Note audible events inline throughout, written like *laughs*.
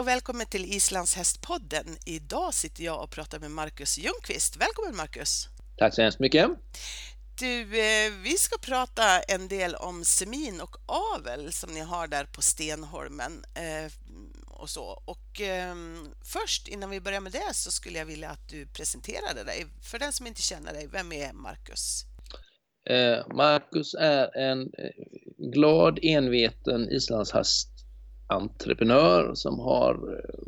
och välkommen till Islands hästpodden. Idag sitter jag och pratar med Marcus Ljungqvist. Välkommen Marcus! Tack så hemskt mycket! Du, eh, vi ska prata en del om semin och avel som ni har där på Stenholmen eh, och så. Och eh, först, innan vi börjar med det, så skulle jag vilja att du presenterade dig. För den som inte känner dig, vem är Marcus? Eh, Marcus är en glad, enveten entreprenör som har eh,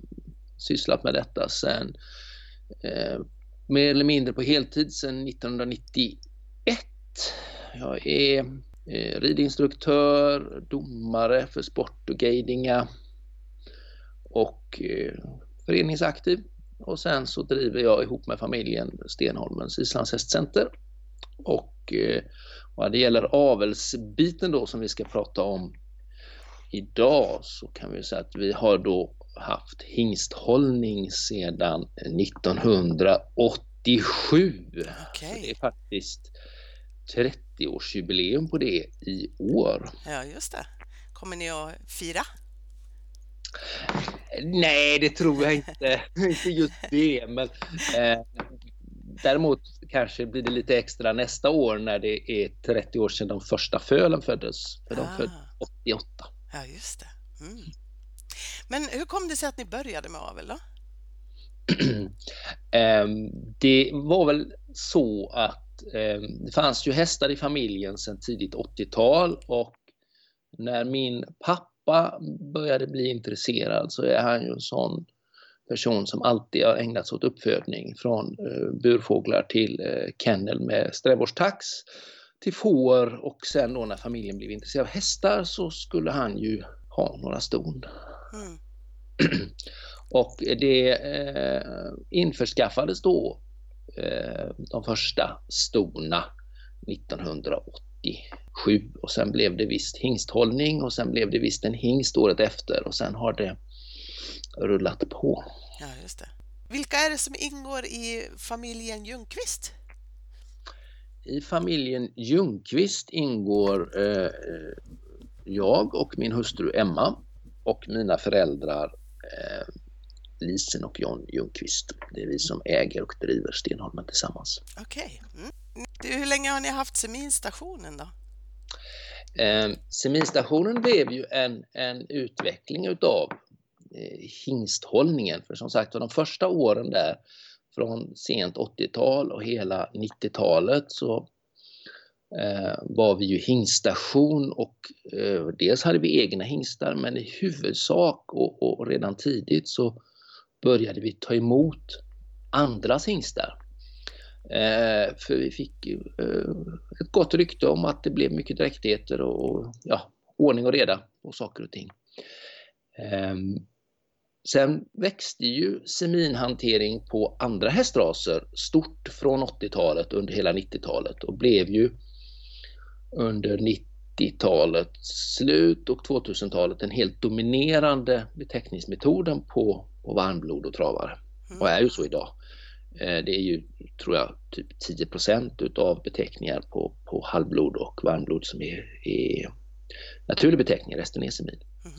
sysslat med detta sedan eh, mer eller mindre på heltid sedan 1991. Jag är eh, ridinstruktör, domare för sport och guidinga och eh, föreningsaktiv. Och sen så driver jag ihop med familjen Stenholmens islandshästcenter och eh, vad det gäller avelsbiten då som vi ska prata om idag så kan vi säga att vi har då haft hingsthållning sedan 1987. Okay. det är faktiskt 30-årsjubileum på det i år. Ja, just det. Kommer ni att fira? Nej, det tror jag inte. *laughs* inte just det, men eh, Däremot kanske blir det lite extra nästa år när det är 30 år sedan de första fölen föddes. För de ah. föddes 88. Ja, just det. Mm. Men hur kom det sig att ni började med avel då? *clears throat* Ehm, det var väl så att ehm, det fanns ju hästar i familjen sedan tidigt 80-tal och när min pappa började bli intresserad så är han ju en sån person som alltid har ägnat sig åt uppfödning från eh, burfåglar till eh, kennel med strävårdstax till får och sen då när familjen blev intresserad av hästar så skulle han ju ha några ston. Mm. *clears throat* och det eh, införskaffades då eh, de första stona 1987 och sen blev det visst hingsthållning och sen blev det visst en hingst året efter och sen har det rullat på. Ja, just det. Vilka är det som ingår i familjen Ljungqvist? I familjen Ljungqvist ingår eh, jag och min hustru Emma och mina föräldrar eh, Lisen och John Ljungqvist. Det är vi som äger och driver Stenholmen tillsammans. Okej. Okay. Mm. Hur länge har ni haft seminstationen då? Eh, seminstationen blev ju en, en utveckling utav Eh, hingsthållningen. För som sagt de första åren där från sent 80-tal och hela 90-talet så eh, var vi ju hingstation och eh, dels hade vi egna hingstar men i huvudsak och, och, redan tidigt så började vi ta emot andras hingstar. Eh, för vi fick eh, ett gott rykte om att det blev mycket dräktigheter och, och ja, ordning och reda på saker och ting. Eh, Sen växte ju seminhantering på andra hästraser stort från 80-talet under hela 90-talet och blev ju under 90-talets slut och 2000-talet den helt dominerande beteckningsmetoden på, på varmblod och travare. Och är ju så idag. Eh, det är ju, tror jag, typ 10 utav beteckningar på, på halvblod och varmblod som är, är naturlig beteckning, resten är semin. Mm.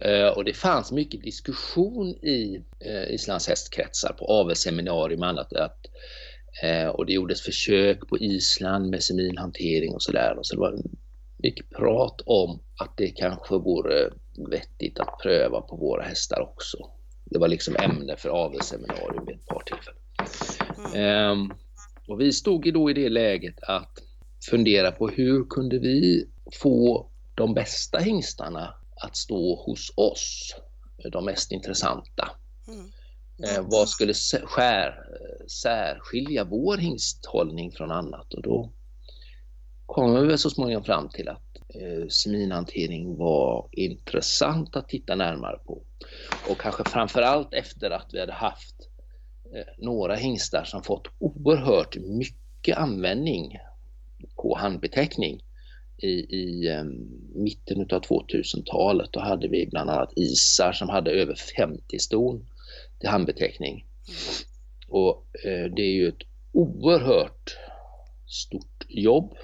Eh, och det fanns mycket diskussion i eh, Islands hästkretsar på avelsseminarium och annat. Att, eh, och det gjordes försök på Island med seminhantering och sådär. Så det var mycket prat om att det kanske vore vettigt att pröva på våra hästar också. Det var liksom ämne för avelsseminarium vid ett par tillfällen. Mm. Um, och vi stod då i det läget att fundera på hur kunde vi få de bästa hingstarna att stå hos oss, de mest intressanta. Mm. Eh, vad skulle skär, särskilja vår hingsthållning från annat? Och då kom vi väl så småningom fram till att eh, seminhantering var intressant att titta närmare på. Och kanske framförallt efter att vi hade haft eh, några hingstar som fått oerhört mycket användning på handbeteckning i, i um, mitten av 2000-talet. Då hade vi bland annat isar som hade över 50 ston till handbeteckning. Mm. Och eh, det är ju ett oerhört stort jobb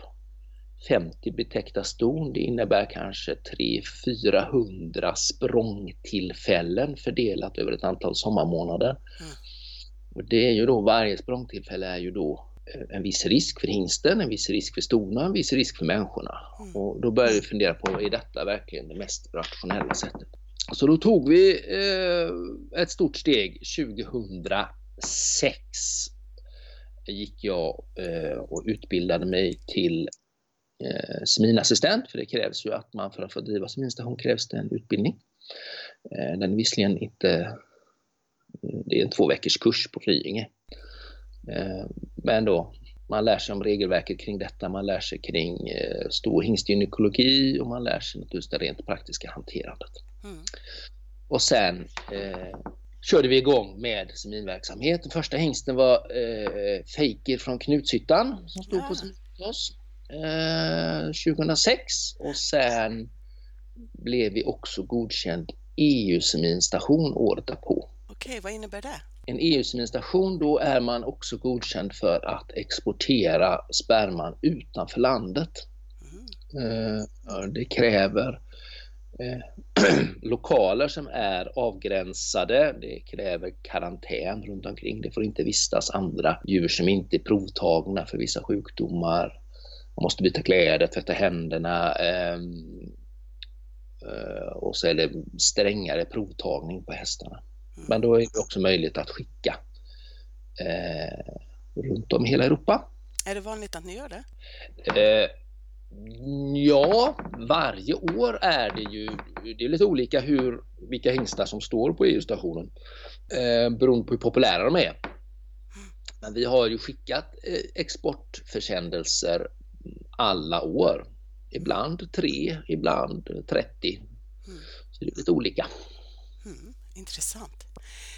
50 betäckta ston. Det innebär kanske 300-400 språngtillfällen fördelat över ett antal sommarmånader. Mm. Och det är ju då, varje språngtillfälle är ju då en viss risk för hingsten, en viss risk för stona, en viss risk för människorna. Mm. Och då börjar vi fundera på, är detta verkligen det mest rationella sättet? Så då tog vi eh, ett stort steg 2006 gick jag eh, och utbildade mig till eh, seminassistent, för det krävs ju att man för att få driva seminstation krävs det en utbildning. Eh, den är visserligen inte, eh, det är en två veckors kurs på Flyinge. Eh, men då, man lär sig om regelverket kring detta, man lär sig kring eh, stor hingstgynekologi och man lär sig naturligtvis det rent praktiska hanterandet. Mm. Och sen eh, körde vi igång med seminverksamhet. Den första hingsten var eh, Fejker från Knutshyttan som stod ja. på semin oss eh, 2006 och sen blev vi också godkänd EU-seminstation året därpå. Okej, vad innebär det? En EU-seminstation, då är man också godkänd för att exportera sperman utanför landet. Mm. Det kräver Eh, *clears throat* lokaler som är avgränsade. Det kräver karantän runt omkring. Det får inte vistas andra djur som inte är provtagna för vissa sjukdomar. Man måste byta kläder, tvätta händerna. Ehm, eh, och så är det strängare provtagning på hästarna. Men då är det också möjligt att skicka eh, runt om i hela Europa. Är det vanligt att ni gör det? Eh, Ja, varje år är det ju, det är lite olika hur, vilka hingstar som står på EU-stationen eh, beroende på hur populära de är. Men vi har ju skickat eh, exportförsändelser alla år. Ibland tre, ibland 30. Mm. Så det är lite olika. Mm, intressant.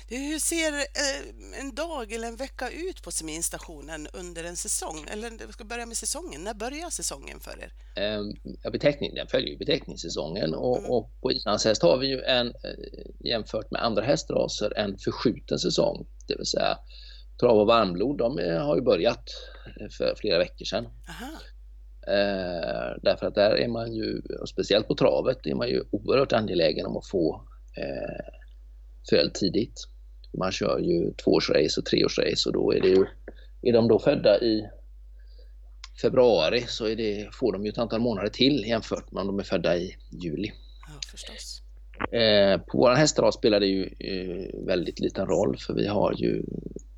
Hur ser eh, en dag eller en vecka ut på seminstationen under en säsong? Eller vi ska börja med säsongen. När börjar säsongen för er? Ehm, ja, beteckning, den följer ju beteckningssäsongen och, mm. och på islandshäst har vi ju en eh, jämfört med andra hästraser en förskjuten säsong. Det vill säga trav och varmblod, de har ju börjat för flera veckor sedan. Aha. Eh, därför att där är man ju, speciellt på travet, är man ju oerhört angelägen om att få eh, föl tidigt. Man kör ju tvåårsrace och treårsrace och då är det ju, är de då födda i februari så det, får de ju ett antal månader till jämfört med om de är födda i juli. Ja, förstås. Eh, på våra hästar spelar det ju eh, väldigt liten roll för vi har ju,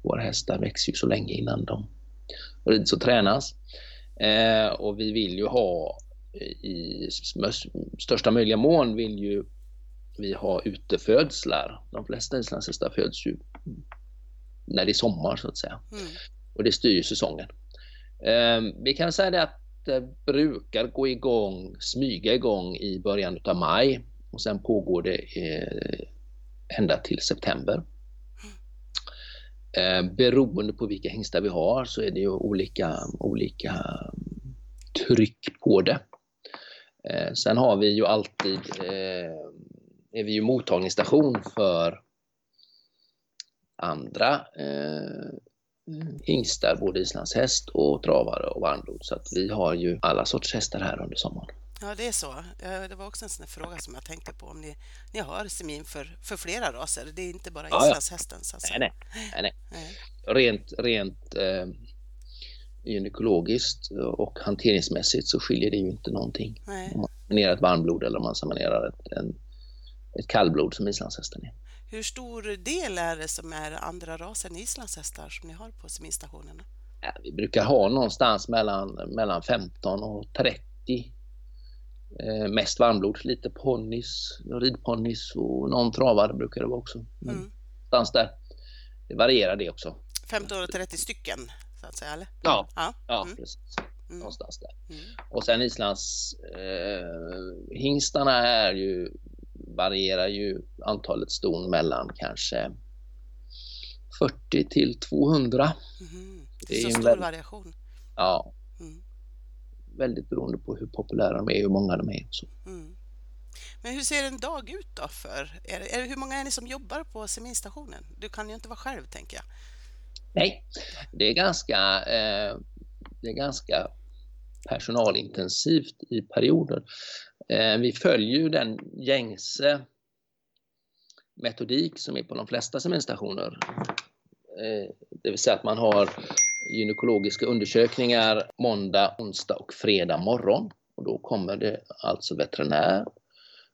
våra hästar växer ju så länge innan de rids och tränas. Eh, och vi vill ju ha i största möjliga mån vill ju vi har utefödslar. De flesta islandshästar föds ju när det är sommar så att säga. Mm. Och det styr säsongen. Eh, vi kan säga det att det brukar gå igång, smyga igång i början av maj och sen pågår det eh, ända till september. Eh, beroende på vilka hingstar vi har så är det ju olika, olika tryck på det. Eh, sen har vi ju alltid är vi ju mottagningsstation för andra eh, hingstar, både islandshäst och travare och varmblod. Så att vi har ju alla sorts hästar här under sommaren. Ja, det är så. Det var också en sån fråga som jag tänkte på om ni, ni har semin för, för flera raser. Det är inte bara islandshästen. Ja, ja. Nej, nej, nej, nej. Rent, rent eh, gynekologiskt och hanteringsmässigt så skiljer det ju inte någonting. Nej. Om man seminerar ett varmblod eller om man seminerar ett, en ett kallblod som islandshästen är. Hur stor del är det som är andra raser än islandshästar som ni har på seminstationerna? Ja, vi brukar ha någonstans mellan, mellan 15 och 30. Eh, mest varmblod, lite ponnys, ridponnys och någon travare brukar det vara också. Men mm. Där. Det varierar det också. 15 och 30 stycken så att säga, eller? Ja, ja. ja mm. precis. Mm. Någonstans där. Mm. Och sen Islands eh, hingstarna är ju varierar ju antalet ston mellan kanske 40 till 200. Mm. Det är så stor väldigt, variation? Ja. Mm. Väldigt beroende på hur populära de är hur många de är. Så. Mm. Men hur ser en dag ut då för er? Är, hur många är ni som jobbar på seminstationen? Du kan ju inte vara själv tänker jag. Nej, det är ganska, eh, det är ganska personalintensivt i perioder. Eh, vi följer ju den gängse metodik som är på de flesta seminstationer. Eh, det vill säga att man har gynekologiska undersökningar måndag, onsdag och fredag morgon. Och då kommer det alltså veterinär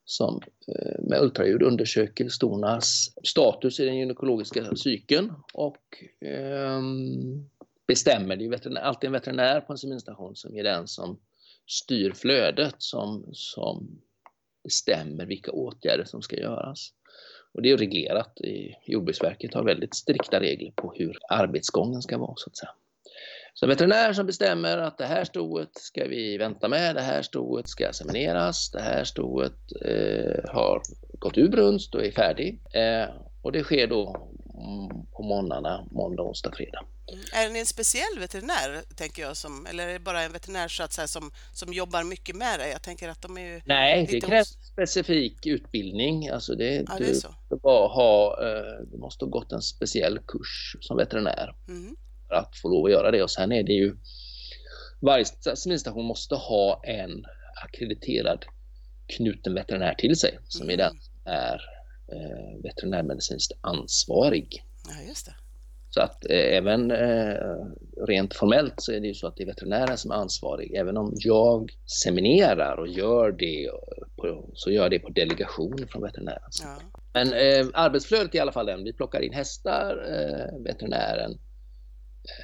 som eh, med ultraljud undersöker stornas status i den gynekologiska cykeln och ehm, bestämmer. Det är alltid en veterinär på en seminstation som är den som styr flödet, som, som bestämmer vilka åtgärder som ska göras. Och det är reglerat. Jordbruksverket har väldigt strikta regler på hur arbetsgången ska vara så att säga. Så veterinär som bestämmer att det här stoet ska vi vänta med, det här stoet ska semineras, det här stoet eh, har gått ur brunst och är färdig. Eh, och det sker då på måndagarna, måndag, onsdag, fredag. Är ni en speciell veterinär, tänker jag, som, eller är det bara en veterinär så att säga, som, som jobbar mycket med det? Jag tänker att de är ju Nej, det krävs specifik utbildning. Alltså det, ja, det är så. Du, bara ha, eh, du måste ha gått en speciell kurs som veterinär mm. för att få lov att göra det. Och sen är det ju varje seminstation måste ha en akkrediterad knuten veterinär till sig som mm. är den är eh, veterinärmedicinskt ansvarig. Ja, just det. Så att eh, även eh, rent formellt så är det ju så att det är veterinären som är ansvarig. Även om jag seminerar och gör det på, så gör jag det på delegation från veterinären. Ja. Men eh, arbetsflödet är i alla fall den. Vi plockar in hästar, eh, veterinären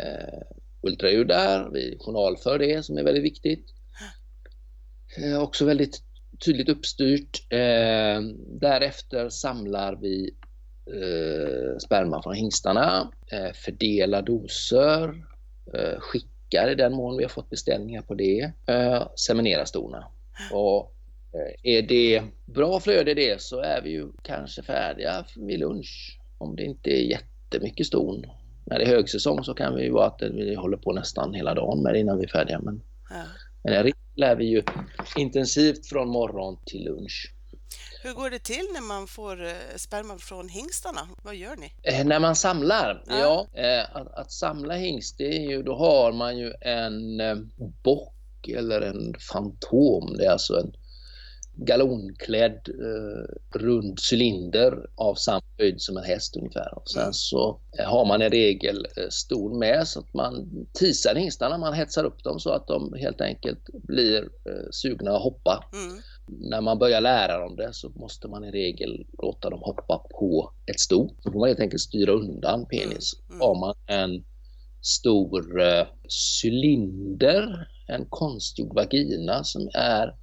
eh, ultraljudar, vi journalför det som är väldigt viktigt. Eh, också väldigt tydligt uppstyrt. Eh, därefter samlar vi eh, sperma från hingstarna, eh, fördelar doser, eh, skickar i den mån vi har fått beställningar på det, eh, seminerar stona. Och eh, är det bra flöde i det så är vi ju kanske färdiga vid lunch. Om det inte är jättemycket ston. När det är högsäsong så kan vi ju vara att vi håller på nästan hela dagen med det innan vi är färdiga. Men, ja. men lär vi ju intensivt från morgon till lunch. Hur går det till när man får eh, sperma från hingstarna? Vad gör ni? Eh, när man samlar? Ja, ja eh, att, att, samla hingst, det är ju, då har man ju en eh, bock eller en fantom. Det är alltså en galonklädd eh, rund cylinder av samma höjd som en häst ungefär. Och sen mm. så eh, har man i regel eh, stor med så att man tisar hingstarna, man hetsar upp dem så att de helt enkelt blir eh, sugna att hoppa. Mm. När man börjar lära dem det så måste man i regel låta dem hoppa på ett sto. Så får man helt enkelt styra undan penis. Mm. Mm. Har man en stor eh, cylinder, en konstgjord vagina som är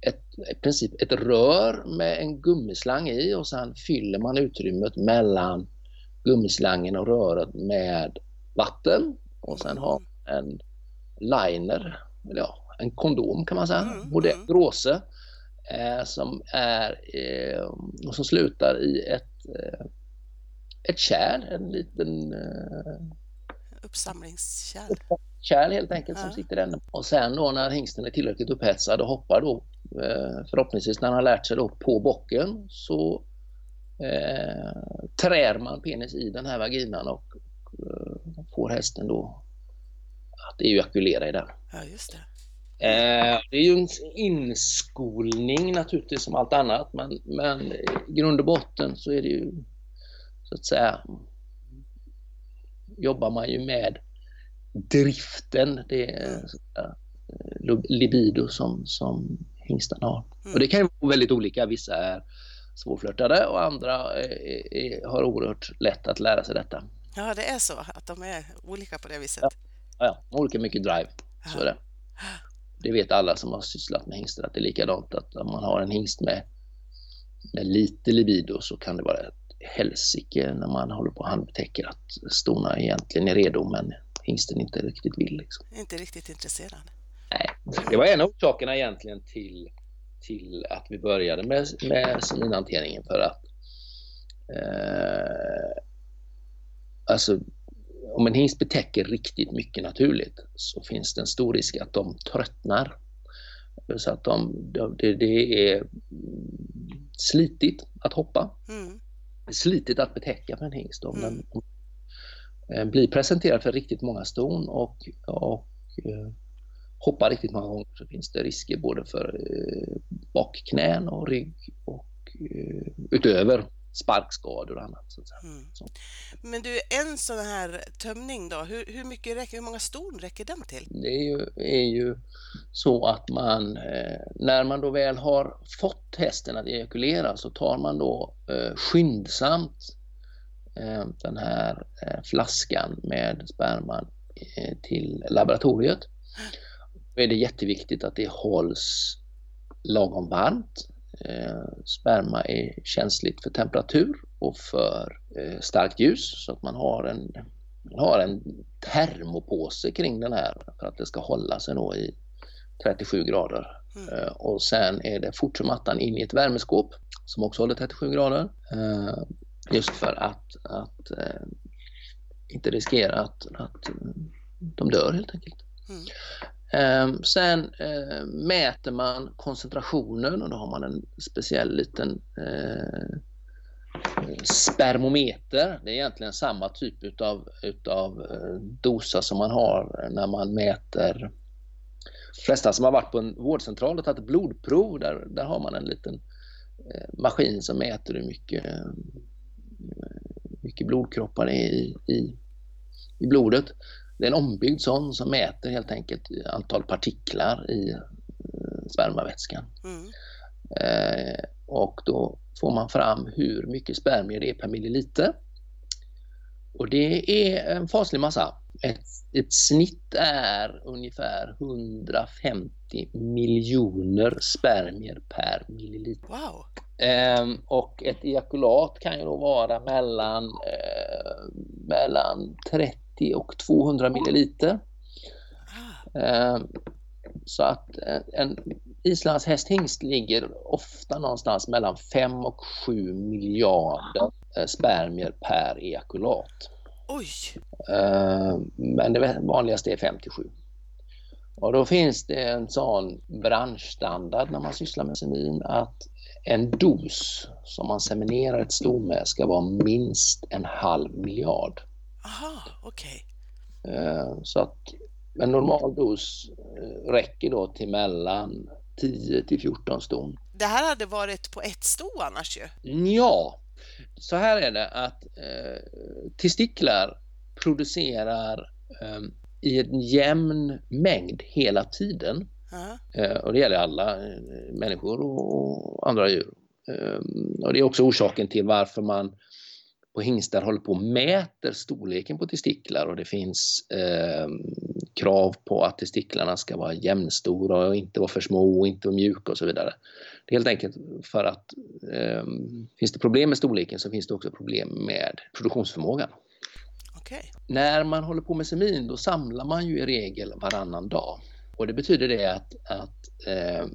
ett, i princip ett rör med en gummislang i och sen fyller man utrymmet mellan gummislangen och röret med vatten och sen har en liner, eller ja, en kondom kan man säga, mm, modell mm. Råse eh, som är eh, och som slutar i ett eh, ett kärl, en liten eh, uppsamlingskärl. Kärl helt enkelt ja. som sitter där. Och sen då när hingsten är tillräckligt upphetsad och hoppar då förhoppningsvis när han har lärt sig då på bocken så eh, trär man penis i den här vaginan och eh, får hästen då att ejakulera i den. Ja, just det. Eh, det är ju en inskolning naturligtvis som allt annat men, men i grund och botten så är det ju så att säga jobbar man ju med driften, det är mm. libido som, som hingstarna har. Mm. Och det kan ju vara väldigt olika. Vissa är svårflörtade och andra är, är, har oerhört lätt att lära sig detta. Ja, det är så att de är olika på det viset. Ja, ja olika mycket drive. Så är det. Det vet alla som har sysslat med hingstar att det är likadant att om man har en hingst med, med lite libido så kan det vara ett helsike när man håller på och handbetäcker att stona egentligen är redo men hingsten inte riktigt vill. Liksom. Inte riktigt intresserad. Nej, det var en av orsakerna egentligen till, till att vi började med, med seminhanteringen för att eh, alltså om en hingst betäcker riktigt mycket naturligt så finns det en stor risk att de tröttnar. Så att de, det, det är slitigt att hoppa. Mm. Slitigt att betäcka för en hingst. Om mm. den blir presenterad för riktigt många ston och, och eh, hoppar riktigt många gånger så finns det risker både för eh, bakknän och rygg och eh, utöver sparkskador och annat. Så mm. Men du, en sån här tömning då, hur, hur, mycket räcker, hur många ston räcker den till? Det är ju, är ju så att man, eh, när man då väl har fått hästen att ejakulera så tar man då eh, skyndsamt eh, den här flaskan med sperman till laboratoriet. Då är det jätteviktigt att det hålls lagom varmt Eh, sperma är känsligt för temperatur och för eh, starkt ljus så att man har en, har en termopåse kring den här för att det ska hålla sig då i 37 grader. Mm. Eh, och sen är det fort som attan in i ett värmeskåp som också håller 37 grader. Just för att, att inte riskera att, att de dör helt enkelt. Mm. Ehm, sen ehm, mäter man koncentrationen och då har man en speciell liten eh, spermometer. Det är egentligen samma typ utav, utav eh, dosa som man har när man mäter de flesta som har varit på en vårdcentral och tagit blodprov, där, där har man en liten eh, maskin som mäter hur mycket, mycket blodkroppar det är i, i, i blodet. Det är en ombyggd sån som mäter helt enkelt antal partiklar i eh, spermavätskan. Mm. Eh, och då får man fram hur mycket spermier det är per milliliter. Och det är en faslig massa. Ett, ett snitt är ungefär 150 miljoner spermier per milliliter. Wow. Eh, och ett ejakulat kan ju då vara mellan, eh, mellan 30 90 och 200 milliliter. Eh, så att eh, en islandshäst hingst ligger ofta någonstans mellan 5 och 7 miljarder eh, spermier per ejakulat. Oj! Men det vanligaste är 57. Och då finns det en sån branschstandard när man sysslar med semin att en dos som man seminerar ett sto med ska vara minst en halv miljard. Aha, okej. Okay. Eh, så att en normal dos eh, räcker då till mellan 10 till 14 ston. Det här hade varit på ett sto annars ju? Ja, så här är det att eh, testiklar producerar eh, i en jämn mängd hela tiden. Eh, och det gäller alla eh, människor och andra djur. och det är också orsaken till varför man på hingstar håller på och mäter storleken på testiklar och det finns eh, krav på att testiklarna ska vara jämnstora och inte vara för små och inte vara mjuka och så vidare. Det är helt enkelt för att eh, finns det problem med storleken så finns det också problem med produktionsförmågan. Okay. När man håller på med semin då samlar man ju i regel varannan dag och det betyder det att, att eh,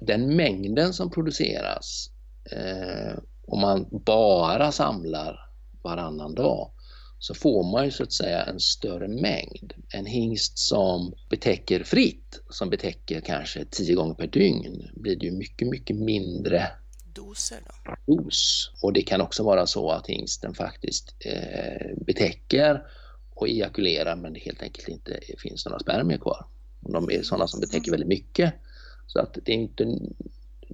den mängden som produceras eh, om man bara samlar varannan dag så får man ju så att säga en större mängd. En hingst som betäcker fritt, som betäcker kanske tio gånger per dygn, blir det ju mycket, mycket mindre doser. Då. Dos. Och det kan också vara så att hingsten faktiskt eh, betäcker och ejakulerar men det helt enkelt inte finns några spermier kvar. De är sådana som betäcker väldigt mycket. Så att det är inte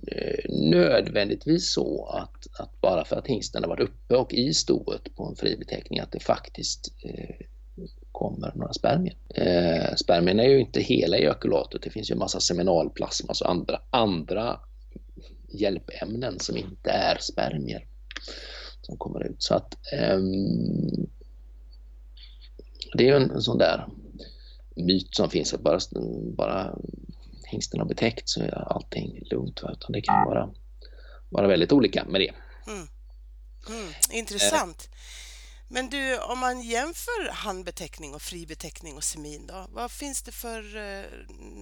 Eh, nödvändigtvis så att, att bara för att hingsten har varit uppe och i stoet på en fribeteckning att det faktiskt eh, kommer några spermier. Eh, spermierna är ju inte hela ejakulatet, det finns ju en massa seminalplasma och andra, andra hjälpämnen som inte är spermier som kommer ut. Så att eh, det är en sån där myt som finns att bara, bara hingsten har betäckt så är allting lugnt. Va? Utan det kan vara, vara väldigt olika med det. Mm. Mm, intressant. Men du, om man jämför handbeteckning och fribeteckning och semin då, vad finns det för eh,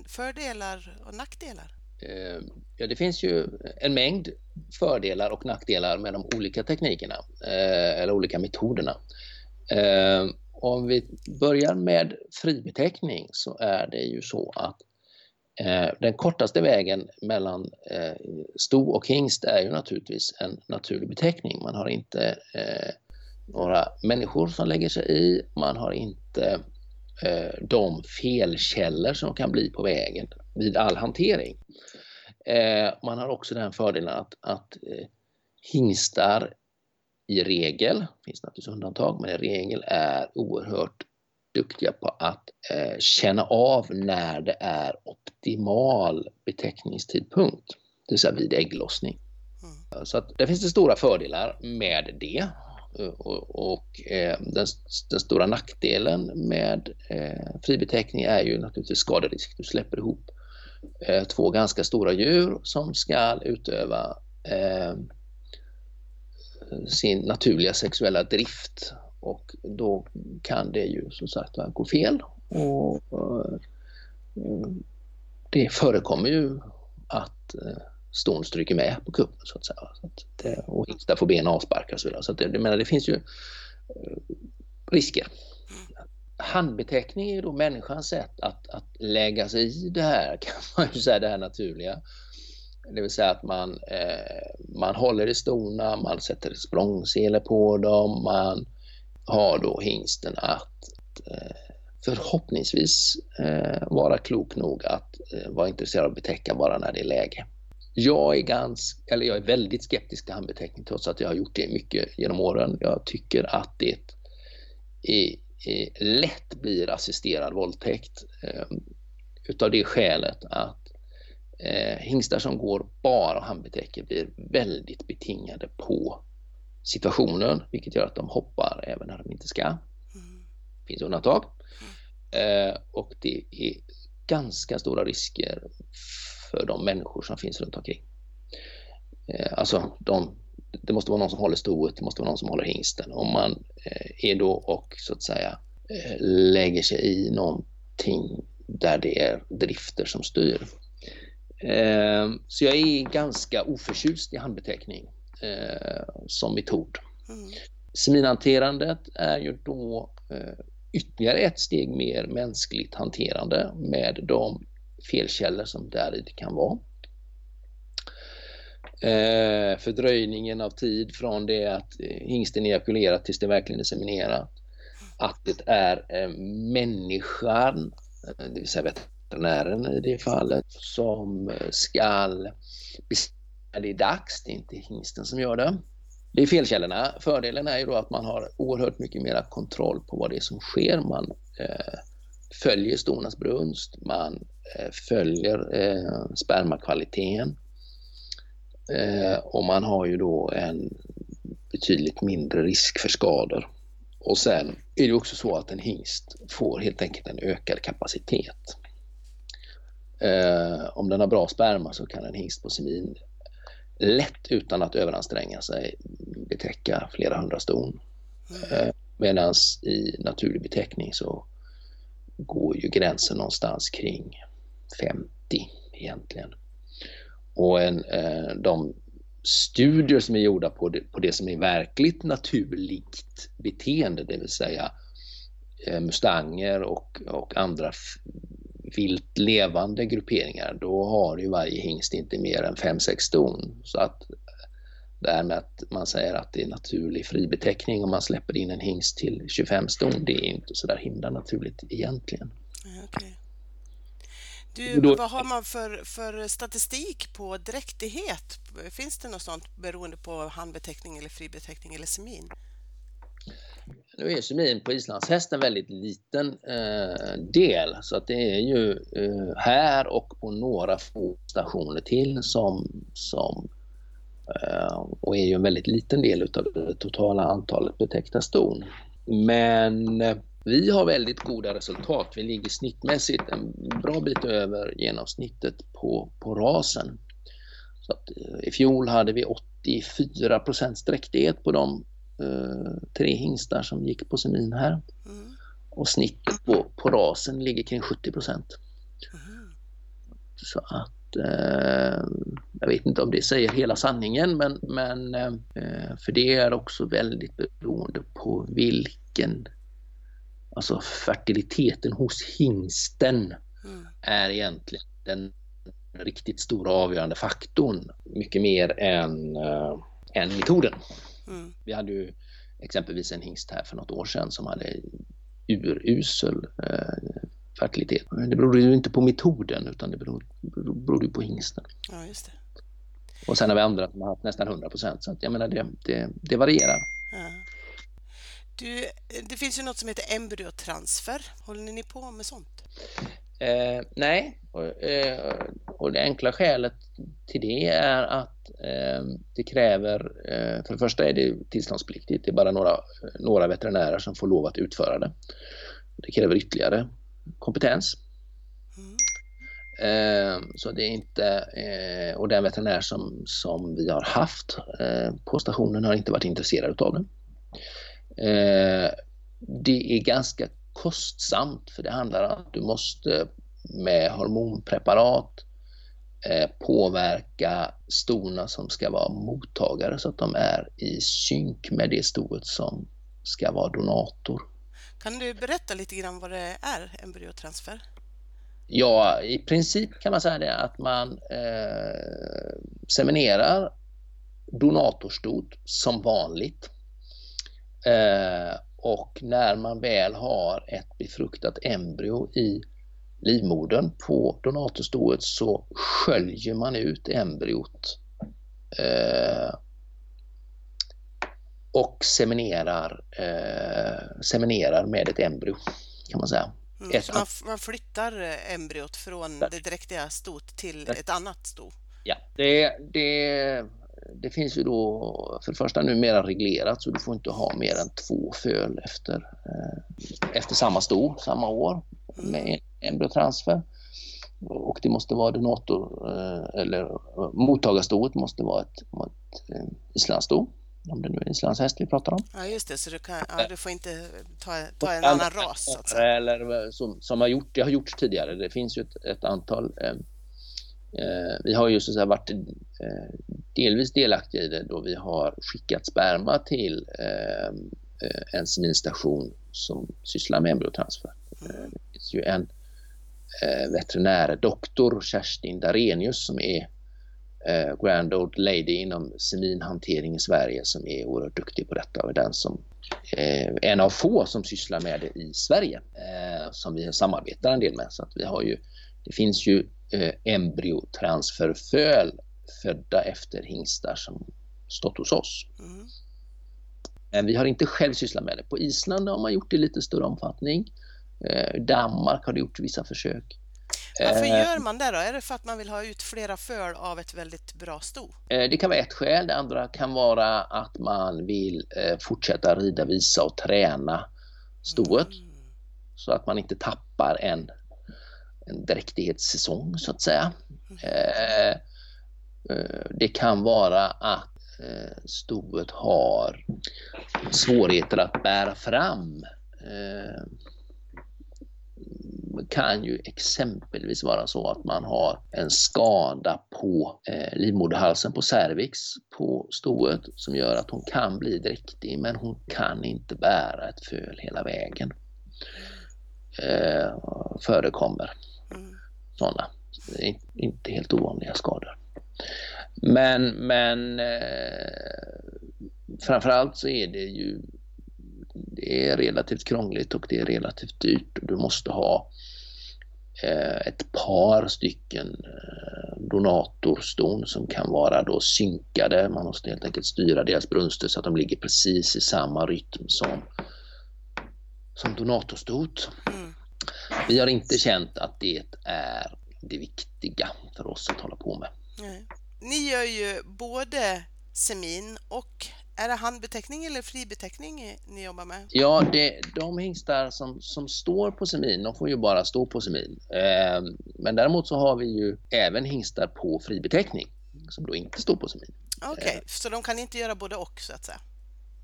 fördelar och nackdelar? Eh, ja, det finns ju en mängd fördelar och nackdelar med de olika teknikerna eh, eller olika metoderna. Om vi börjar med fribeteckning så är det ju så att Eh, Eh, den kortaste vägen mellan eh, sto och hingst är ju naturligtvis en naturlig beteckning. Man har inte eh, några människor som lägger sig i, man har inte de felkällor som kan bli på vägen vid all hantering. Man har också den fördelen att, att hingstar i regel, det finns naturligtvis undantag, men i regel är oerhört duktiga på att eh, känna av när det är optimal betäckningstidpunkt, det vill säga vid ägglossning. Mm. Så att det finns det stora fördelar med det. Och, och eh, den, den, stora nackdelen med eh, fribetäckning är ju naturligtvis skaderisk. Du släpper ihop eh, två ganska stora djur som ska utöva eh, sin naturliga sexuella drift och då kan det ju som sagt gå fel. Och, eh, det förekommer ju att eh, ston stryker med på kuppen så att säga. Så att det, och hingstar får ben avsparkar och så vidare. Så att det, menar, det finns ju eh, risker. Handbeteckning är ju då människans sätt att, att lägga sig i det här, *laughs* kan man ju säga, det här naturliga. Det vill säga att man, eh, man håller i stona, man sätter språngsele på dem, man har då hingsten att eh, förhoppningsvis eh, vara klok nog att eh, vara intresserad av att betäcka bara när det är läge. Jag är, ganska, eller jag är väldigt skeptisk till handbeteckning trots att jag har gjort det mycket genom åren. Jag tycker att det är, är lätt blir assisterad våldtäkt eh, utav det skälet att eh, hingstar som går bara och handbetäcker blir väldigt betingade på situationen, vilket gör att de hoppar även när de inte ska. Mm. Det finns undantag. Eh, och det är ganska stora risker för de människor som finns runt omkring. Eh, alltså, de, det måste vara någon som håller stoet, det måste vara någon som håller hingsten. Om man eh, är då och så att säga lägger sig i någonting där det är drifter som styr. Så jag är ganska oförtjust i handbeteckning som metod. Mm. Seminhanterandet är ju då eh, ytterligare ett steg mer mänskligt hanterande med de felkällor som där kan vara. Eh, fördröjningen av tid från det att hingsten ejakulerat tills det verkligen är seminerat. Att det är eh, människan, eh, det vill säga veterinären i det fallet, som ska bestämma det är dags, det är inte hingsten som gör det. Det är felkällorna. Fördelen är ju då att man har oerhört mycket mera kontroll på vad det är som sker. Man eh, följer stornas brunst, man eh, följer eh, spermakvaliteten eh, och man har ju då en betydligt mindre risk för skador. Och sen är det också så att en hingst får helt enkelt en ökad kapacitet. Eh, om den har bra sperma så kan en hingst på semin lätt utan att överanstränga sig betäcka flera hundra ston. Mm. Eh, Medan i naturlig betäckning så går ju gränsen någonstans kring 50 egentligen. Och en, eh, de studier som är gjorda på det, på det som är verkligt naturligt beteende, det vill säga eh, mustanger och, och andra vilt levande grupperingar, då har ju varje hingst inte mer än 5-6 ston. Så att det här med att man säger att det är naturlig fribeteckning om man släpper in en hingst till 25 ston, det är inte så där himla naturligt egentligen. Okay. Du, då, vad har man för, för statistik på dräktighet? Finns det något sånt beroende på handbeteckning eller fribeteckning eller semin? Nu är kemin på islandshäst en väldigt liten eh, del så att det är ju eh, här och på några få stationer till som, som eh, och är ju en väldigt liten del utav det totala antalet betäckta ston. Men eh, vi har väldigt goda resultat. Vi ligger snittmässigt en bra bit över genomsnittet på, på rasen. Så att, eh, I fjol hade vi 84% dräktighet på de tre hingstar som gick på semin här. Mm. Och snittet på, på rasen ligger kring 70 procent. Mm. Så att eh, jag vet inte om det säger hela sanningen men, men eh, för det är också väldigt beroende på vilken alltså fertiliteten hos hingsten mm. är egentligen den riktigt stora avgörande faktorn. Mycket mer än, äh, än metoden. Mm. Vi hade ju exempelvis en hingst här för något år sedan som hade urusel fertilitet. Det beror ju inte på metoden utan det beror, ju på hingsten. Ja, just det. Och sen har vi andra som har haft nästan 100 procent så att jag menar det, det, det varierar. Ja. Du, det finns ju något som heter embryotransfer. Håller ni på med sånt? Eh, nej, och, eh, och, det enkla skälet till det är att eh, det kräver, eh, för det första är det tillståndspliktigt, det är bara några, några veterinärer som får lov att utföra det. Det kräver ytterligare kompetens. Mm. Eh, så det är inte, eh, och den veterinär som, som vi har haft eh, på stationen har inte varit intresserad av det. Eh, det är ganska kostsamt för det handlar om att du måste med hormonpreparat eh, påverka stona som ska vara mottagare så att de är i synk med det stoet som ska vara donator. Kan du berätta lite grann vad det är, embryotransfer? Ja, i princip kan man säga det att man eh, seminerar donatorstot som vanligt. Eh, och när man väl har ett befruktat embryo i livmodern på donatorstoet så sköljer man ut embryot eh, och seminerar, eh, seminerar med ett embryo kan man säga. Mm, så man, man, flyttar eh, embryot från det dräktiga stot till ett annat sto? Ja, det, det det finns ju då för det första numera reglerat så du får inte ha mer än två föl efter, eh, efter samma sto, samma år med embryotransfer. Och det måste vara donator eh, eller mottagarstoet måste vara ett, ett eh, islandssto. Om det nu är en islandshäst vi pratar om. Ja just det, så du, kan, ja, du får inte ta, ta en annan ras. Så att säga. Eller som, som har gjort, det har gjorts tidigare. Det finns ju ett, ett antal eh, Eh, Eh, vi har ju så varit eh, delvis delaktiga i det då vi har skickat sperma till ehm, eh, en seminstation som sysslar med embryotransfer. Eh, det finns ju en eh, veterinärdoktor, Kerstin Darenius, som är Grand Old Lady inom seminhantering i Sverige som är oerhört duktig på detta och är den som en av få som sysslar med det i Sverige som vi samarbetar en del med. Så att vi har ju, det finns ju eh, embryotransferföl födda efter hingstar som stått hos oss. Mm. Men vi har inte själv sysslat med det. På Island har man gjort det i lite större omfattning. Eh, Danmark har gjort vissa försök. Varför eh, gör man det då? Är det för att man vill ha ut flera föl av ett väldigt bra sto? Eh, det kan vara ett skäl. Det andra kan vara att man vill eh, fortsätta rida, visa och träna stoet. Mm. Så att man inte tappar en en dräktighetssäsong så att säga. Eh, eh, det kan vara att eh, stoet har svårigheter att bära fram. Det kan ju exempelvis vara så att man har en skada på eh, livmoderhalsen på cervix på stoet som gör att hon kan bli dräktig men hon kan inte bära ett föl hela vägen. förekommer sådana. Inte helt ovanliga skador. Men, men eh, framförallt så är det ju det är relativt krångligt och det är relativt dyrt. Du måste ha eh, ett par stycken eh, donatorston som kan vara då synkade. Man måste helt enkelt styra deras brunster så att de ligger precis i samma rytm som, som donatorstot. Mm. Vi har inte känt att det är det viktiga för oss att hålla på med. Nej. Ni gör ju både semin och är det handbeteckning eller fribeteckning ni jobbar med? Ja, det, de hingstar som, som står på semin, de får ju bara stå på semin. Eh, men däremot så har vi ju även hingstar på fribeteckning som då inte står på semin. Okej, okay, eh, så de kan inte göra både och så att säga?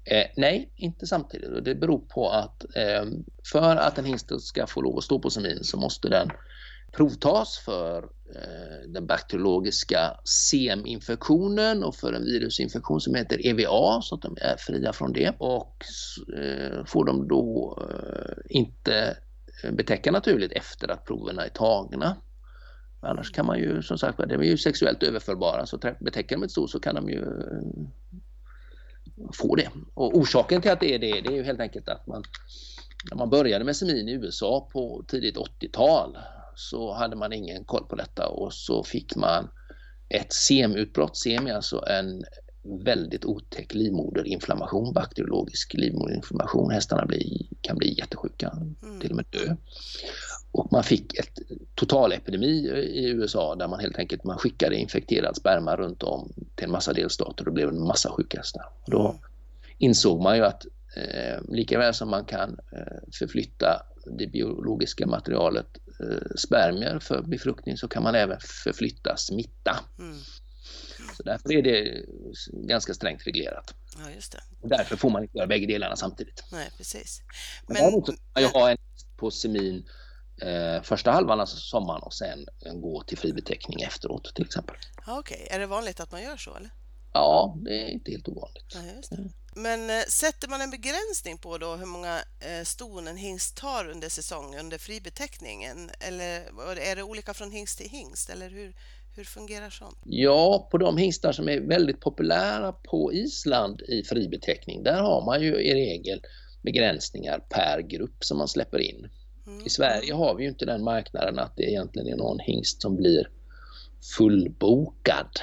Eh, nej, inte samtidigt. Det beror på att eh, för att en hingst ska få lov att stå på semin så måste den provtas för eh, den bakteriologiska SEM-infektionen och för en virusinfektion som heter EVA så att de är fria från det. Och eh, får de då eh, inte eh, betäcka naturligt efter att proverna är tagna. Annars kan man ju som sagt, de är ju sexuellt överförbara så betäcker de ett stort så kan de ju eh, få det. Och orsaken till att det är det, det är ju helt enkelt att man när man började med semin i USA på tidigt 80-tal så hade man ingen koll på detta och så fick man ett semutbrott. Semi alltså en väldigt otäck livmoderinflammation, bakteriologisk livmoderinflammation. Hästarna blir, kan bli jättesjuka, mm. till och med dö. Och man fick ett totalepidemi i USA där man helt enkelt man skickade infekterad sperma runt om till en massa delstater och det blev en massa sjuka hästar. Då mm. insåg man ju att eh, lika väl som man kan eh, förflytta det biologiska materialet eh, spermier för befruktning så kan man även förflytta smitta. Mm. Så därför är det ganska strängt reglerat. Ja, just det. Och därför får man inte göra bägge delarna samtidigt. Nej, precis. Men, däremot kan jag ha en på semin eh, första halvan av sommaren och sen gå till fribeteckning efteråt till exempel. Okej, okay. är det vanligt att man gör så eller? Ja, det är inte helt ovanligt. Ja. Men eh, sätter man en begränsning på då hur många eh, ston en hingst tar under säsong under fribeteckningen? Eller är det olika från hingst till hingst? Eller hur, hur fungerar sånt? Ja, på de hingstar som är väldigt populära på Island i fribeteckning, där har man ju i regel begränsningar per grupp som man släpper in. Mm. I Sverige har vi ju inte den marknaden att det egentligen är någon hingst som blir fullbokad.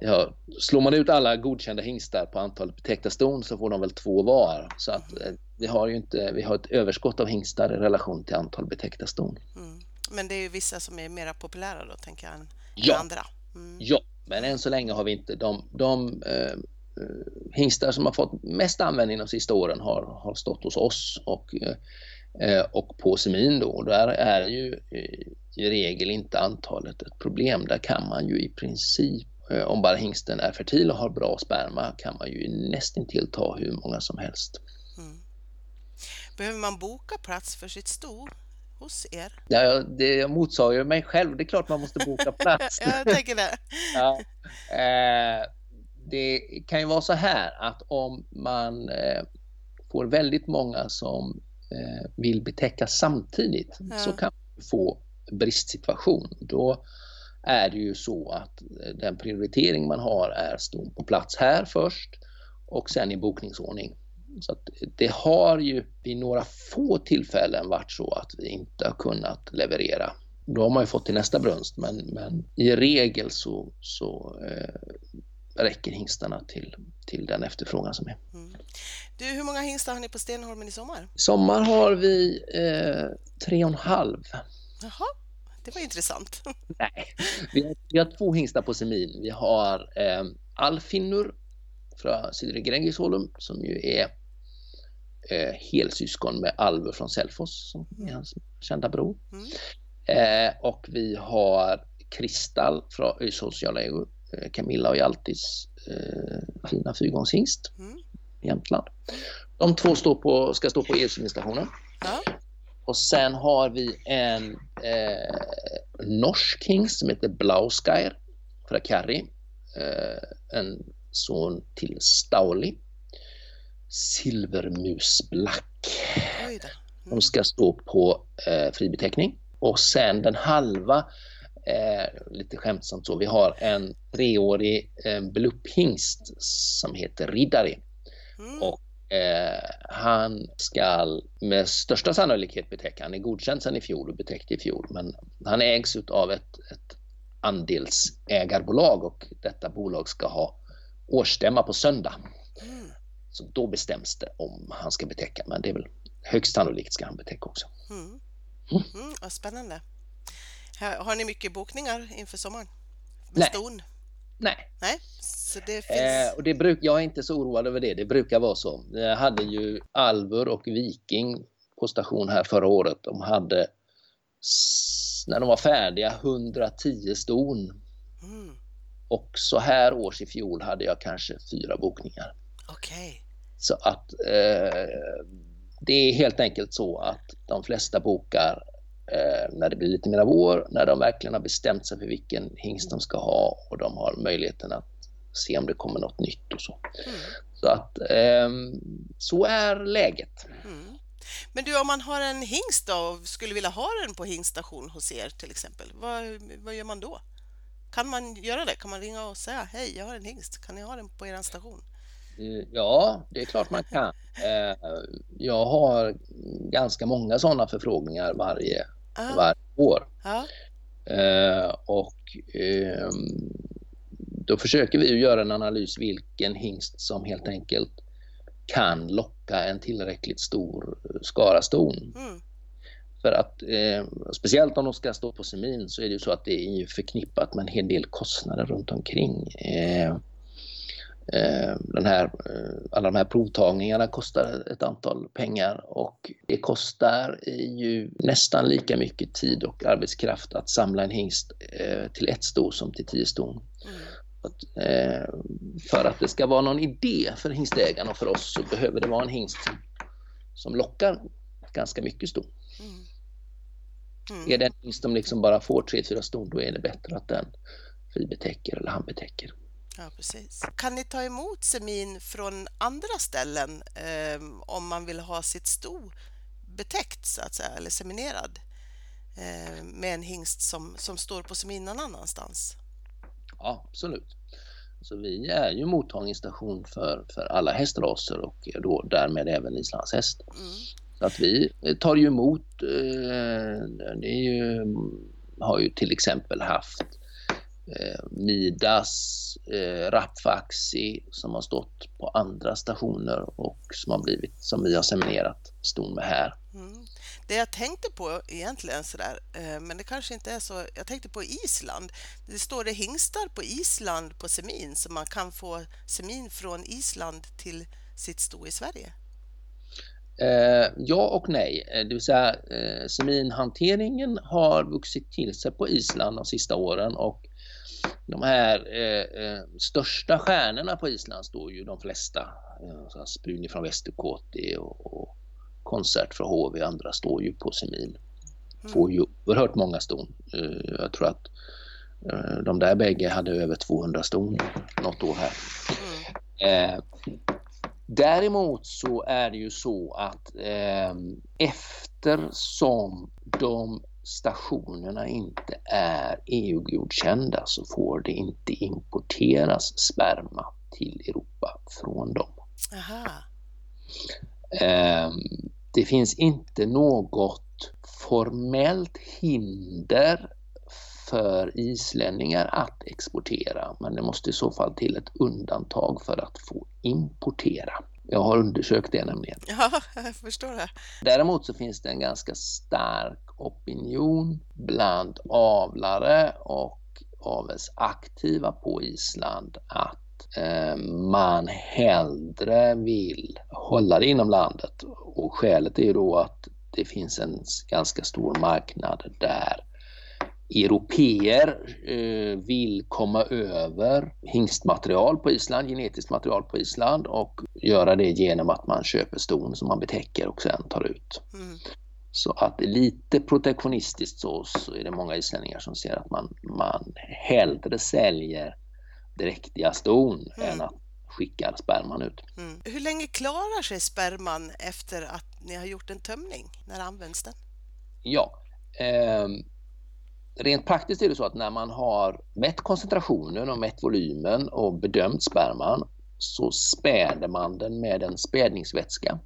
Ja, slår man ut alla godkända hingstar på antalet betäckta ston så får de väl två var. Så att eh, vi har ju inte, vi har ett överskott av hingstar i relation till antal betäckta ston. Mm. Men det är ju vissa som är mera populära då, tänker jag, än ja. andra. Mm. Ja, men än så länge har vi inte de, de uh, hingstar som har fått mest användning de sista åren har, har stått hos oss och, uh, och på semin då. Där är ju i regel inte antalet ett problem. Där kan man ju i princip om bara hingsten är fertil och har bra sperma kan man ju nästintill ta hur många som helst. Mm. Behöver man boka plats för sitt sto? Hos er? Ja, det, jag motsäger mig själv. Det är klart man måste boka plats. *laughs* jag tänker det. ja. Eh, det kan ju vara så här att om man eh, får väldigt många som eh, vill betäcka samtidigt ja. så kan man få bristsituation. Då är det ju så att den prioritering man har är stå på plats här först och sen i bokningsordning. Så det har ju vid några få tillfällen varit så att vi inte har kunnat leverera. Då har man ju fått till nästa brunst men, men i regel så, så eh, räcker hingstarna till, till den efterfrågan som är. Mm. Du, hur många hingstar har ni på Stenholmen i sommar? I sommar har vi eh, tre och en halv. Jaha, det var intressant. Nej, vi har, vi har två hingstar på semin. Vi har eh, Alfinnur från Sidre Grängesholm som ju är eh, helsyskon med Alver från Selfos som är hans kända bror. Mm. Eh, och vi har Kristal från Öjshåls eh, Camilla och Hjaltis eh, fina fyrgångshingst mm. Jämtland. De två står på, ska stå på elsimningsstationen. Ja. Och sen har vi en eh, norsk hingst som heter Blauskair från Karri. Eh, en son till Stauli silvermusblack. Mm. De ska stå på eh, fribeteckning. Och sen den halva, eh, lite skämtsamt så, vi har en treårig eh, blupphingst som heter Riddari. Mm. Och eh, han ska med största sannolikhet betäcka, han är godkänd sedan i fjol och betäckt i fjol, men han ägs av ett, ett andelsägarbolag och detta bolag ska ha årsstämma på söndag. Mm. Så då bestäms det om han ska betäcka, men det är väl högst sannolikt ska han betäcka också. Mm. Mm. Mm, vad spännande. Har ni mycket bokningar inför sommaren? Med Nej. Ston? Nej. Nej, så det finns... Eh, och det bruk, jag är inte så oroad över det. Det brukar vara så. Jag hade ju Alver och Viking på station här förra året. De hade, när de var färdiga, 110 ston. Mm. Och så här års i fjol hade jag kanske fyra bokningar. Okej. Okay. Så att eh, det är helt enkelt så att de flesta bokar eh, när det blir lite mer vår, när de verkligen har bestämt sig för vilken hingst de ska ha och de har möjligheten att se om det kommer något nytt och så. Mm. Så att eh, så är läget. Mm. Men du, om man har en hingst då och skulle vilja ha den på hingststation hos er till exempel, vad, vad gör man då? Kan man göra det? Kan man ringa och säga hej, jag har en hingst, kan ni ha den på er station? Eh, ja, det är klart man kan. *laughs* Eh, jag har ganska många sådana förfrågningar varje, ah. varje år. Ah. Och ehm, då försöker vi göra en analys vilken hingst som helt enkelt kan locka en tillräckligt stor skara ston. Mm. För att eh, speciellt om de ska stå på semin så är det ju så att det är förknippat med en hel del kostnader runt omkring. Eh, eh, den här, eh, alla de här provtagningarna kostar ett antal pengar och det kostar ju nästan lika mycket tid och arbetskraft att samla en hingst eh, till ett sto som till tio ston. Mm. För att det ska vara någon idé för hingstägaren och för oss så behöver det vara en hingst som lockar ganska mycket ston. Mm. Mm. Är det en som liksom bara får 3-4 ston då är det bättre att den fribetäcker eller handbetäcker. Ja, precis. Kan ni ta emot semin från andra ställen eh, om man vill ha sitt sto betäckt så att säga, eller seminerad eh, med en hingst som, som står på semin någon annanstans? Ja, absolut. Så vi är ju mottagningsstation för, för alla hästraser och då därmed även islandshäst. Mm. Så att vi tar ju emot, eh, det ju, har ju till exempel haft eh, Midas, eh, Rapfaxi som har stått på andra stationer och som har blivit, som vi har seminerat ston med här. Mm. Det jag tänkte på egentligen sådär, eh, men det kanske inte är så, jag tänkte på Island. Det står det hingstar på Island på semin så man kan få semin från Island till sitt sto i Sverige. Eh, ja och nej, eh, det vill säga eh, seminhanteringen har vuxit till sig på Island de sista åren och de här eh, eh, största stjärnorna på Island står ju de flesta. Eh, Spruni från Västerkåti och, och Konsert från HV och andra står ju på semin. Mm. Får ju oerhört många ston. Eh, jag tror att de där bägge hade över 200 ston något år här. Mm. Däremot så är det ju så att eh, eftersom de stationerna inte är EU-godkända så får det inte importeras sperma till Europa från dem. Eh, det finns inte något formellt hinder för islänningar att exportera men det måste i så fall till ett undantag för att få importera. Jag har undersökt det nämligen. Ja, *laughs* jag förstår det. Däremot så finns det en ganska stark opinion bland avlare och avelsaktiva på Island att eh, man hellre vill hålla det inom landet och skälet är ju då att det finns en ganska stor marknad där europeer eh, vill komma över hingstmaterial på Island, genetiskt material på Island och göra det genom att man köper ston som man betäcker och sen tar ut. Mm. Så att lite protektionistiskt så, så är det många islänningar som ser att man, man hellre säljer dräktiga ston mm. än att skicka sperman ut. Mm. Hur länge klarar sig sperman efter att ni har gjort en tömning? När används den? Ja, eh, rent praktiskt är det så att när man har mätt koncentrationen och mätt volymen och bedömt sperman så späder man den med en spädningsvätska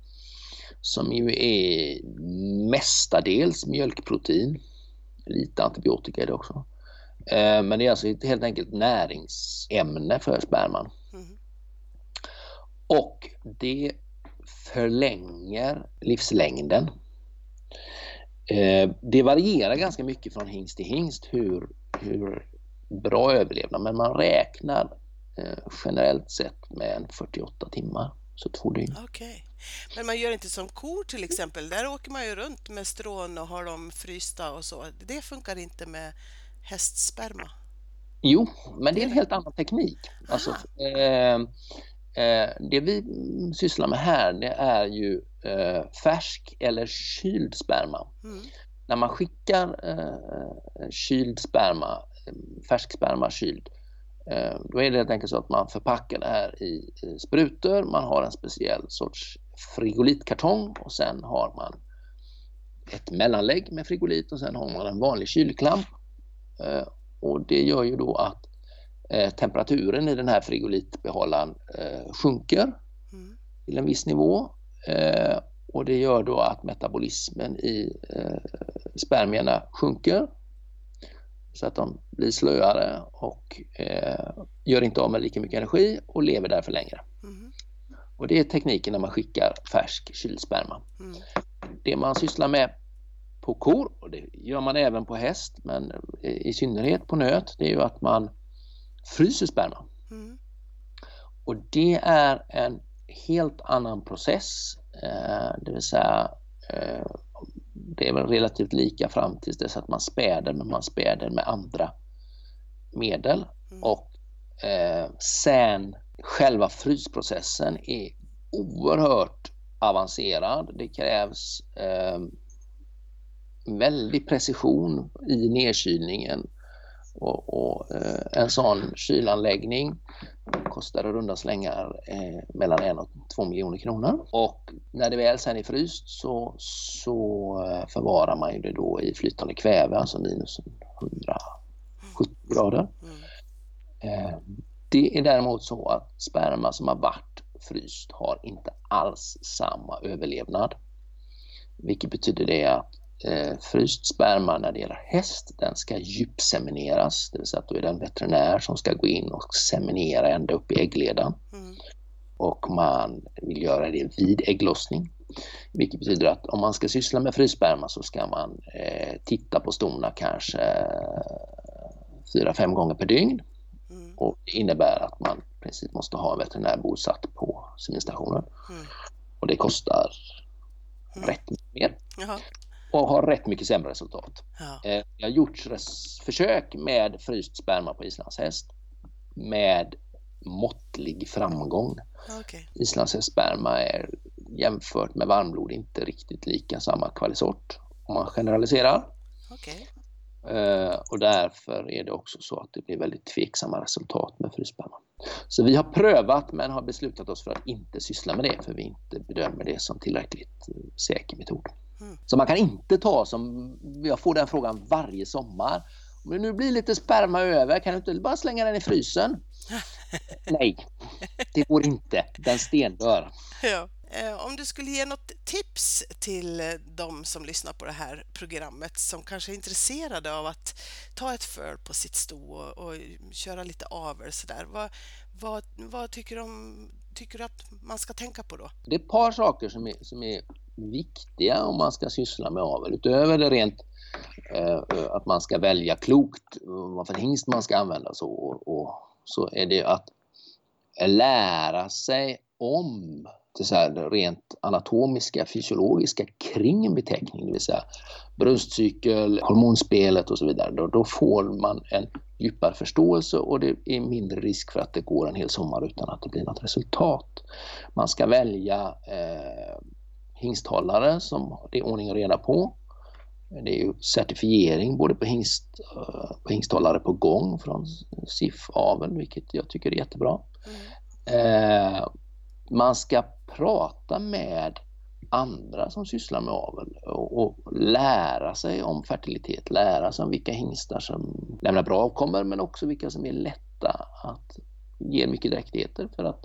som ju är mestadels mjölkprotein. Lite antibiotika är det också. Eh, men det är alltså helt enkelt näringsämne för sperman. Mm. Och det förlänger livslängden Eh, det varierar ganska mycket från hingst till hingst hur, hur bra överlevnad men man räknar eh, generellt sett med en 48 timmar, så två dygn. Okay. Men man gör inte som kor till exempel, där åker man ju runt med strån och har dem frysta och så. Det funkar inte med hästsperma? Jo, men det är en helt annan teknik. Alltså, eh, det vi sysslar med här det är ju eh, färsk eller kyld sperma. Mm. När man skickar eh, kyld sperma, färsk sperma kyld, eh, då är det helt enkelt så att man förpackar det här i, sprutor. Man har en speciell sorts frigolitkartong och sen har man ett mellanlägg med frigolit och sen har man en vanlig kylklamp. Eh, och det gör ju då att eh, temperaturen i den här frigolitbehållaren eh, sjunker till en viss nivå eh, och det gör då att metabolismen i eh, spermierna sjunker så att de blir slöare och eh, gör inte av med lika mycket energi och lever därför längre. Mm. Och det är tekniken när man skickar färsk kylsperma. Mm. Det man sysslar med på kor, och det gör man även på häst, men i synnerhet på nöt, det är ju att man fryser sperma. Mm. Och det är en helt annan process, eh, det vill säga eh, det är väl relativt lika fram tills dess att man späder, men man späder med andra medel. Mm. Och eh, sen själva frysprocessen är oerhört avancerad. Det krävs eh, väldig precision i nedkylningen och, och eh, en sån kylanläggning kostar i runda slängar eh, mellan en och två miljoner kronor. Och när det väl sen är fryst så, så eh, förvarar man ju det då i flytande kväve, alltså minus 170 grader. Eh, det är däremot så att sperma som har varit fryst har inte alls samma överlevnad. Vilket betyder det att eh, fryst sperma när det gäller häst, den ska djupsemineras, det vill säga att då är det en veterinär som ska gå in och seminera ända upp i äggledan. Mm. Och man vill göra det vid ägglossning. Vilket betyder att om man ska syssla med fryssperma så ska man eh, titta på stona kanske fyra, fem gånger per dygn. Mm. Och det innebär att man i princip måste ha en veterinär bosatt på seminstationen. Mm. Och det kostar mm. rätt mycket mer. Jaha och har rätt mycket sämre resultat. Ja. Eh, det har gjorts försök med fryst sperma på islandshäst med måttlig framgång. Okay. Islandshästsperma är jämfört med varmblod inte riktigt lika samma kvalisort om man generaliserar. Okay. Eh, och därför är det också så att det blir väldigt tveksamma resultat med frysperma. Så vi har prövat men har beslutat oss för att inte syssla med det för vi inte bedömer det som tillräckligt eh, säker metod. Mm. Så man kan inte ta som, jag får den frågan varje sommar. Om det nu blir lite sperma över, kan du inte bara slänga den i frysen? *laughs* Nej, det går inte. Den stendör. Ja. Eh, om du skulle ge något tips till de som lyssnar på det här programmet som kanske är intresserade av att ta ett föl på sitt sto och, och köra lite avel sådär. Vad, vad, vad tycker, du tycker du att man ska tänka på då? Det är ett par saker som är, som är viktiga om man ska syssla med avel. Utöver det rent eh, att man ska välja klokt vad för hingst man ska använda så, och, så är det att lära sig om det så här rent anatomiska, fysiologiska kring en beteckning, det vill säga bröstcykel, hormonspelet och så vidare. Då, då, får man en djupare förståelse och det är mindre risk för att det går en hel sommar utan att det blir något resultat. Man ska välja eh, hingsthållare som det är ordning och reda på. Det är ju certifiering både på, hingst, eh, på hingsthållare på gång från SIF Avel, vilket jag tycker är jättebra. Mm. Eh, man ska prata med andra som sysslar med avel och, och, lära sig om fertilitet, lära sig om vilka hingstar som lämnar bra avkommor men också vilka som är lätta att ge mycket dräktigheter för att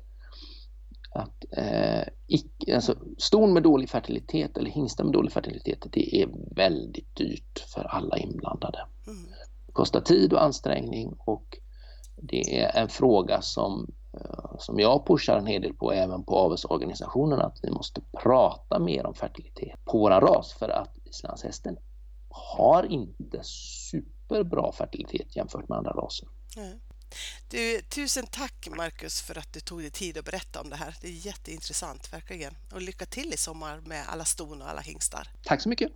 att eh, icke, alltså, ston med dålig fertilitet eller hingstar med dålig fertilitet det är väldigt dyrt för alla inblandade. Mm. Det kostar tid och ansträngning och det är en fråga som, eh, som jag pushar en hel del på även på avelsorganisationen att vi måste prata mer om fertilitet på våran ras för att islandshästen har inte superbra fertilitet jämfört med andra raser. Mm. Du, tusen tack Marcus för att du tog dig tid att berätta om det här. Det är jätteintressant verkligen. Och lycka till i sommar med alla ston och alla hingstar. Tack så mycket.